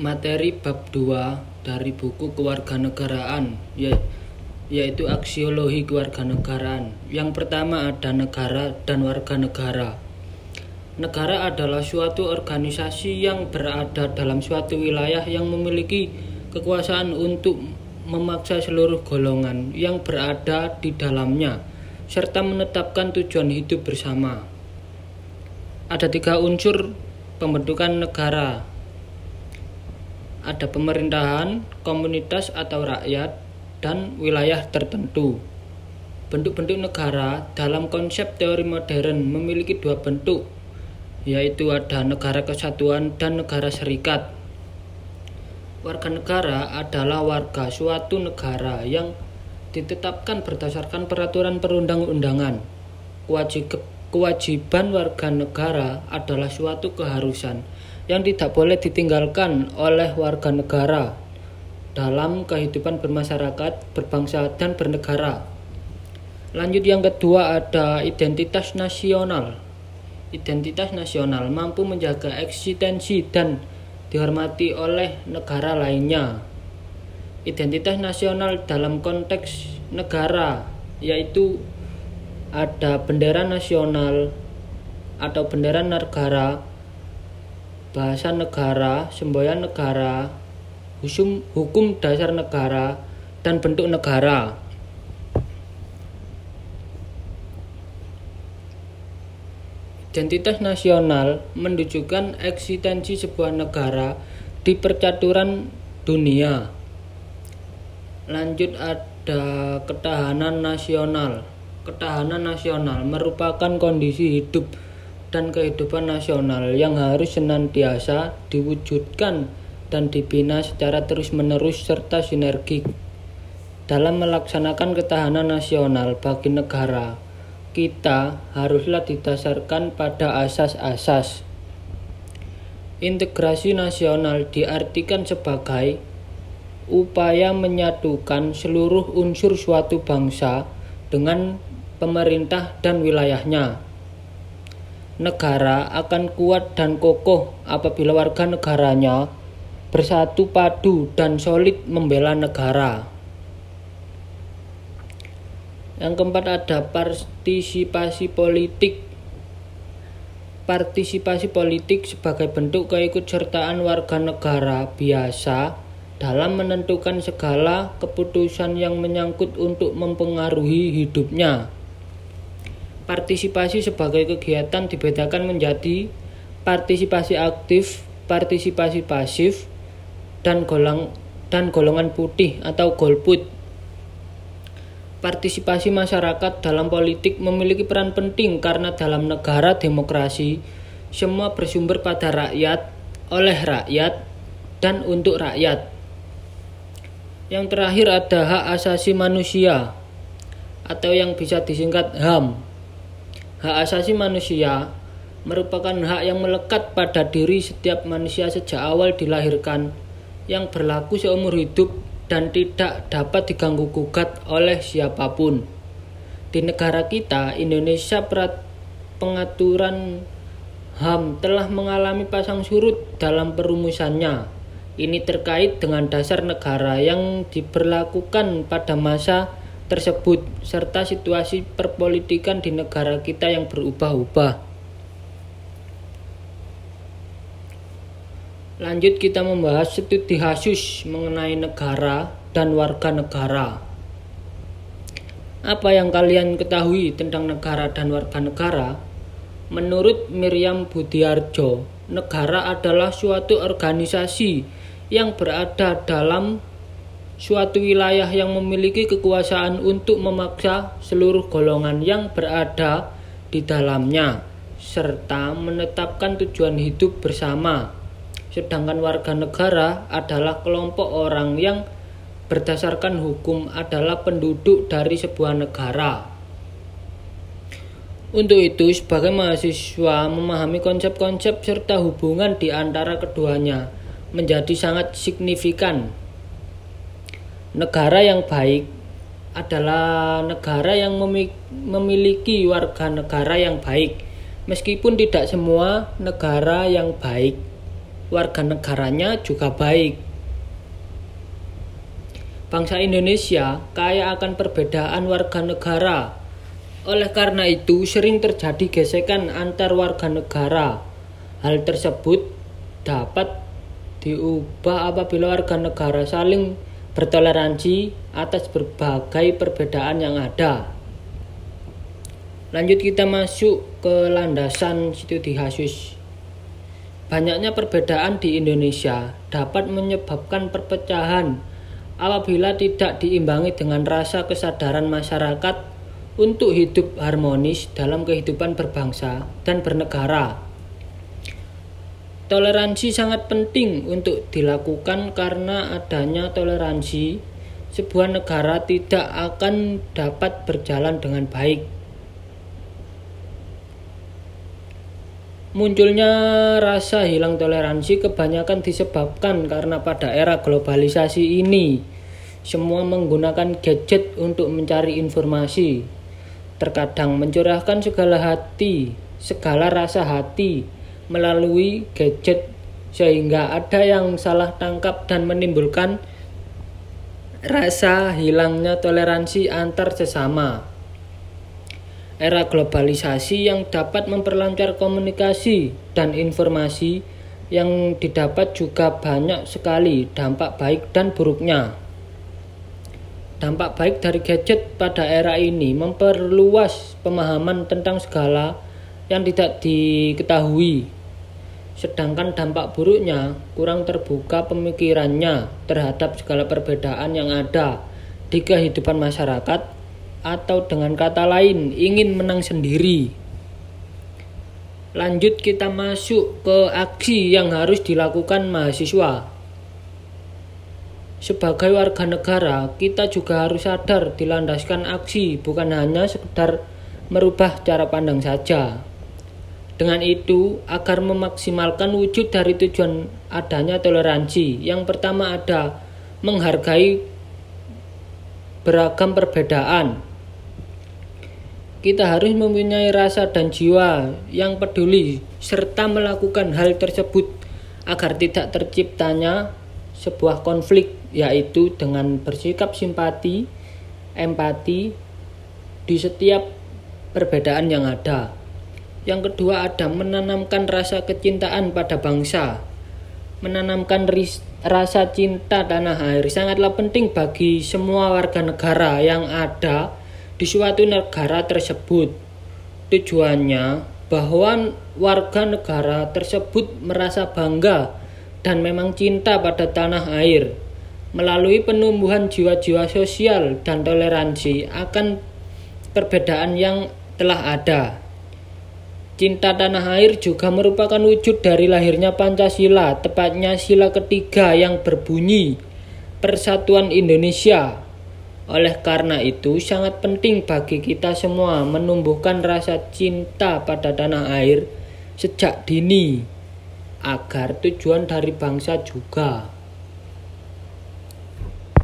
materi bab 2 dari buku kewarganegaraan ya, yaitu aksiologi kewarganegaraan. Yang pertama ada negara dan warga negara. Negara adalah suatu organisasi yang berada dalam suatu wilayah yang memiliki kekuasaan untuk memaksa seluruh golongan yang berada di dalamnya serta menetapkan tujuan hidup bersama. Ada tiga unsur pembentukan negara. Ada pemerintahan, komunitas atau rakyat, dan wilayah tertentu. Bentuk-bentuk negara dalam konsep teori modern memiliki dua bentuk, yaitu ada negara kesatuan dan negara serikat. Warga negara adalah warga suatu negara yang ditetapkan berdasarkan peraturan perundang-undangan. Kewajib, kewajiban warga negara adalah suatu keharusan yang tidak boleh ditinggalkan oleh warga negara dalam kehidupan bermasyarakat, berbangsa, dan bernegara. Lanjut yang kedua ada identitas nasional. Identitas nasional mampu menjaga eksistensi dan dihormati oleh negara lainnya. Identitas nasional dalam konteks negara yaitu ada bendera nasional atau bendera negara, bahasa negara, semboyan negara, hukum, hukum dasar negara, dan bentuk negara. Identitas nasional menunjukkan eksistensi sebuah negara di percaturan dunia. Lanjut ada ketahanan nasional. Ketahanan nasional merupakan kondisi hidup dan kehidupan nasional yang harus senantiasa diwujudkan dan dibina secara terus-menerus serta sinergik. Dalam melaksanakan ketahanan nasional bagi negara, kita haruslah didasarkan pada asas-asas. Integrasi nasional diartikan sebagai upaya menyatukan seluruh unsur suatu bangsa dengan pemerintah dan wilayahnya. Negara akan kuat dan kokoh apabila warga negaranya bersatu padu dan solid membela negara. Yang keempat ada partisipasi politik. Partisipasi politik sebagai bentuk keikutsertaan warga negara biasa dalam menentukan segala keputusan yang menyangkut untuk mempengaruhi hidupnya. Partisipasi sebagai kegiatan dibedakan menjadi partisipasi aktif, partisipasi pasif, dan golong dan golongan putih atau golput partisipasi masyarakat dalam politik memiliki peran penting karena dalam negara demokrasi semua bersumber pada rakyat, oleh rakyat, dan untuk rakyat. Yang terakhir ada hak asasi manusia atau yang bisa disingkat HAM. Hak asasi manusia merupakan hak yang melekat pada diri setiap manusia sejak awal dilahirkan yang berlaku seumur hidup dan tidak dapat diganggu gugat oleh siapa pun. Di negara kita, Indonesia, pengaturan HAM telah mengalami pasang surut dalam perumusannya. Ini terkait dengan dasar negara yang diberlakukan pada masa tersebut serta situasi perpolitikan di negara kita yang berubah-ubah. Lanjut kita membahas studi khusus mengenai negara dan warga negara. Apa yang kalian ketahui tentang negara dan warga negara? Menurut Miriam Budiarjo, negara adalah suatu organisasi yang berada dalam suatu wilayah yang memiliki kekuasaan untuk memaksa seluruh golongan yang berada di dalamnya serta menetapkan tujuan hidup bersama sedangkan warga negara adalah kelompok orang yang berdasarkan hukum adalah penduduk dari sebuah negara. Untuk itu, sebagai mahasiswa memahami konsep-konsep serta hubungan di antara keduanya menjadi sangat signifikan. Negara yang baik adalah negara yang memiliki warga negara yang baik, meskipun tidak semua negara yang baik warga negaranya juga baik. Bangsa Indonesia kaya akan perbedaan warga negara. Oleh karena itu, sering terjadi gesekan antar warga negara. Hal tersebut dapat diubah apabila warga negara saling bertoleransi atas berbagai perbedaan yang ada. Lanjut kita masuk ke landasan studi Hasus. Banyaknya perbedaan di Indonesia dapat menyebabkan perpecahan apabila tidak diimbangi dengan rasa kesadaran masyarakat untuk hidup harmonis dalam kehidupan berbangsa dan bernegara. Toleransi sangat penting untuk dilakukan karena adanya toleransi sebuah negara tidak akan dapat berjalan dengan baik. Munculnya rasa hilang toleransi kebanyakan disebabkan karena pada era globalisasi ini semua menggunakan gadget untuk mencari informasi. Terkadang mencurahkan segala hati, segala rasa hati melalui gadget sehingga ada yang salah tangkap dan menimbulkan rasa hilangnya toleransi antar sesama era globalisasi yang dapat memperlancar komunikasi dan informasi yang didapat juga banyak sekali dampak baik dan buruknya. Dampak baik dari gadget pada era ini memperluas pemahaman tentang segala yang tidak diketahui. Sedangkan dampak buruknya kurang terbuka pemikirannya terhadap segala perbedaan yang ada di kehidupan masyarakat atau dengan kata lain ingin menang sendiri. Lanjut kita masuk ke aksi yang harus dilakukan mahasiswa. Sebagai warga negara, kita juga harus sadar dilandaskan aksi bukan hanya sekedar merubah cara pandang saja. Dengan itu, agar memaksimalkan wujud dari tujuan adanya toleransi, yang pertama ada menghargai beragam perbedaan, kita harus mempunyai rasa dan jiwa yang peduli serta melakukan hal tersebut agar tidak terciptanya sebuah konflik yaitu dengan bersikap simpati, empati di setiap perbedaan yang ada. Yang kedua ada menanamkan rasa kecintaan pada bangsa. Menanamkan rasa cinta tanah air sangatlah penting bagi semua warga negara yang ada di suatu negara tersebut. Tujuannya bahwa warga negara tersebut merasa bangga dan memang cinta pada tanah air. Melalui penumbuhan jiwa-jiwa sosial dan toleransi akan perbedaan yang telah ada. Cinta tanah air juga merupakan wujud dari lahirnya Pancasila, tepatnya sila ketiga yang berbunyi Persatuan Indonesia. Oleh karena itu, sangat penting bagi kita semua menumbuhkan rasa cinta pada tanah air sejak dini, agar tujuan dari bangsa juga